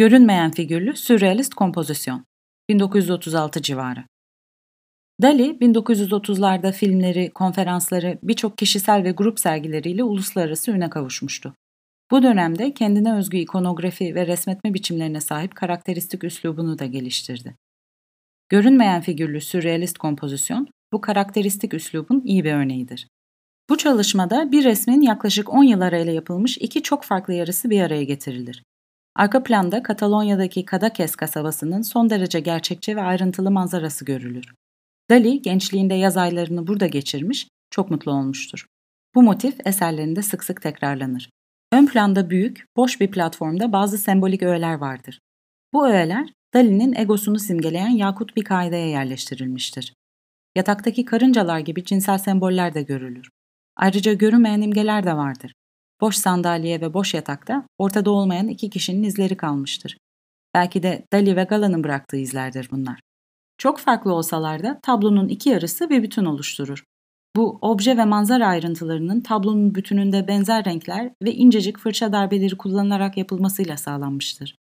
Görünmeyen figürlü sürrealist kompozisyon 1936 civarı. Dali 1930'larda filmleri, konferansları, birçok kişisel ve grup sergileriyle uluslararası üne kavuşmuştu. Bu dönemde kendine özgü ikonografi ve resmetme biçimlerine sahip karakteristik üslubunu da geliştirdi. Görünmeyen figürlü sürrealist kompozisyon bu karakteristik üslubun iyi bir örneğidir. Bu çalışmada bir resmin yaklaşık 10 yıl arayla yapılmış iki çok farklı yarısı bir araya getirilir. Arka planda Katalonya'daki Kadakes kasabasının son derece gerçekçi ve ayrıntılı manzarası görülür. Dali gençliğinde yaz aylarını burada geçirmiş, çok mutlu olmuştur. Bu motif eserlerinde sık sık tekrarlanır. Ön planda büyük, boş bir platformda bazı sembolik öğeler vardır. Bu öğeler Dali'nin egosunu simgeleyen yakut bir kaideye yerleştirilmiştir. Yataktaki karıncalar gibi cinsel semboller de görülür. Ayrıca görünmeyen imgeler de vardır. Boş sandalye ve boş yatakta ortada olmayan iki kişinin izleri kalmıştır. Belki de Dali ve Gala'nın bıraktığı izlerdir bunlar. Çok farklı olsalar da tablonun iki yarısı bir bütün oluşturur. Bu obje ve manzara ayrıntılarının tablonun bütününde benzer renkler ve incecik fırça darbeleri kullanılarak yapılmasıyla sağlanmıştır.